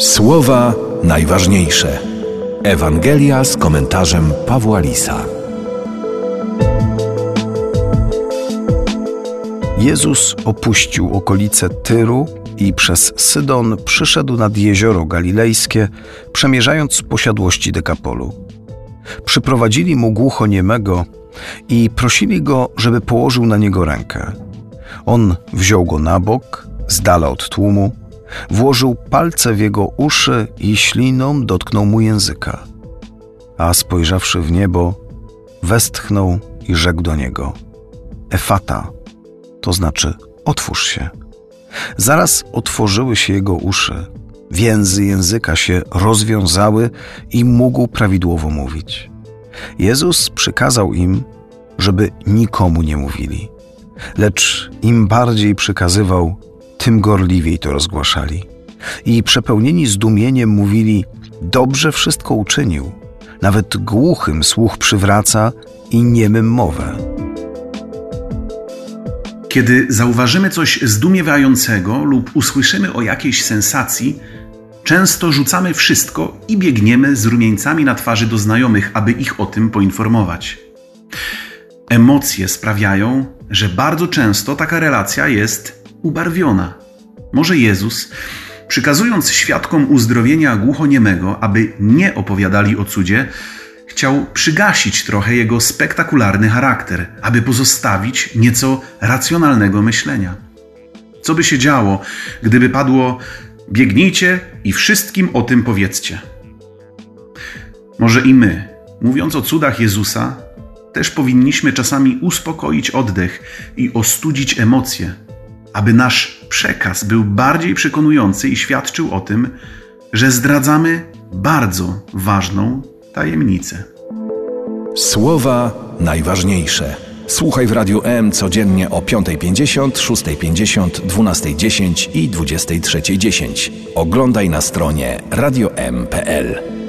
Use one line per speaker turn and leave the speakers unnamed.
Słowa najważniejsze. Ewangelia z komentarzem Pawła Lisa.
Jezus opuścił okolice Tyru i przez Sydon przyszedł nad jezioro galilejskie, przemierzając posiadłości Dekapolu. Przyprowadzili mu głuchoniemego i prosili go, żeby położył na niego rękę. On wziął go na bok, z dala od tłumu, włożył palce w jego uszy i śliną dotknął mu języka. A spojrzawszy w niebo, westchnął i rzekł do niego: Efata, to znaczy otwórz się. Zaraz otworzyły się jego uszy, więzy języka się rozwiązały i mógł prawidłowo mówić. Jezus przykazał im, żeby nikomu nie mówili, lecz im bardziej przykazywał, tym gorliwiej to rozgłaszali. I przepełnieni zdumieniem mówili: Dobrze wszystko uczynił. Nawet głuchym słuch przywraca i niemym mowę.
Kiedy zauważymy coś zdumiewającego lub usłyszymy o jakiejś sensacji, często rzucamy wszystko i biegniemy z rumieńcami na twarzy do znajomych, aby ich o tym poinformować. Emocje sprawiają, że bardzo często taka relacja jest ubarwiona. Może Jezus, przykazując świadkom uzdrowienia głuchoniemego, aby nie opowiadali o cudzie, chciał przygasić trochę jego spektakularny charakter, aby pozostawić nieco racjonalnego myślenia. Co by się działo, gdyby padło: biegnijcie i wszystkim o tym powiedzcie? Może i my, mówiąc o cudach Jezusa, też powinniśmy czasami uspokoić oddech i ostudzić emocje, aby nasz przekaz był bardziej przekonujący i świadczył o tym, że zdradzamy bardzo ważną tajemnicę.
Słowa najważniejsze. Słuchaj w Radiu M codziennie o 5.50, 6.50, 12.10 i 23.10. Oglądaj na stronie radiom.pl.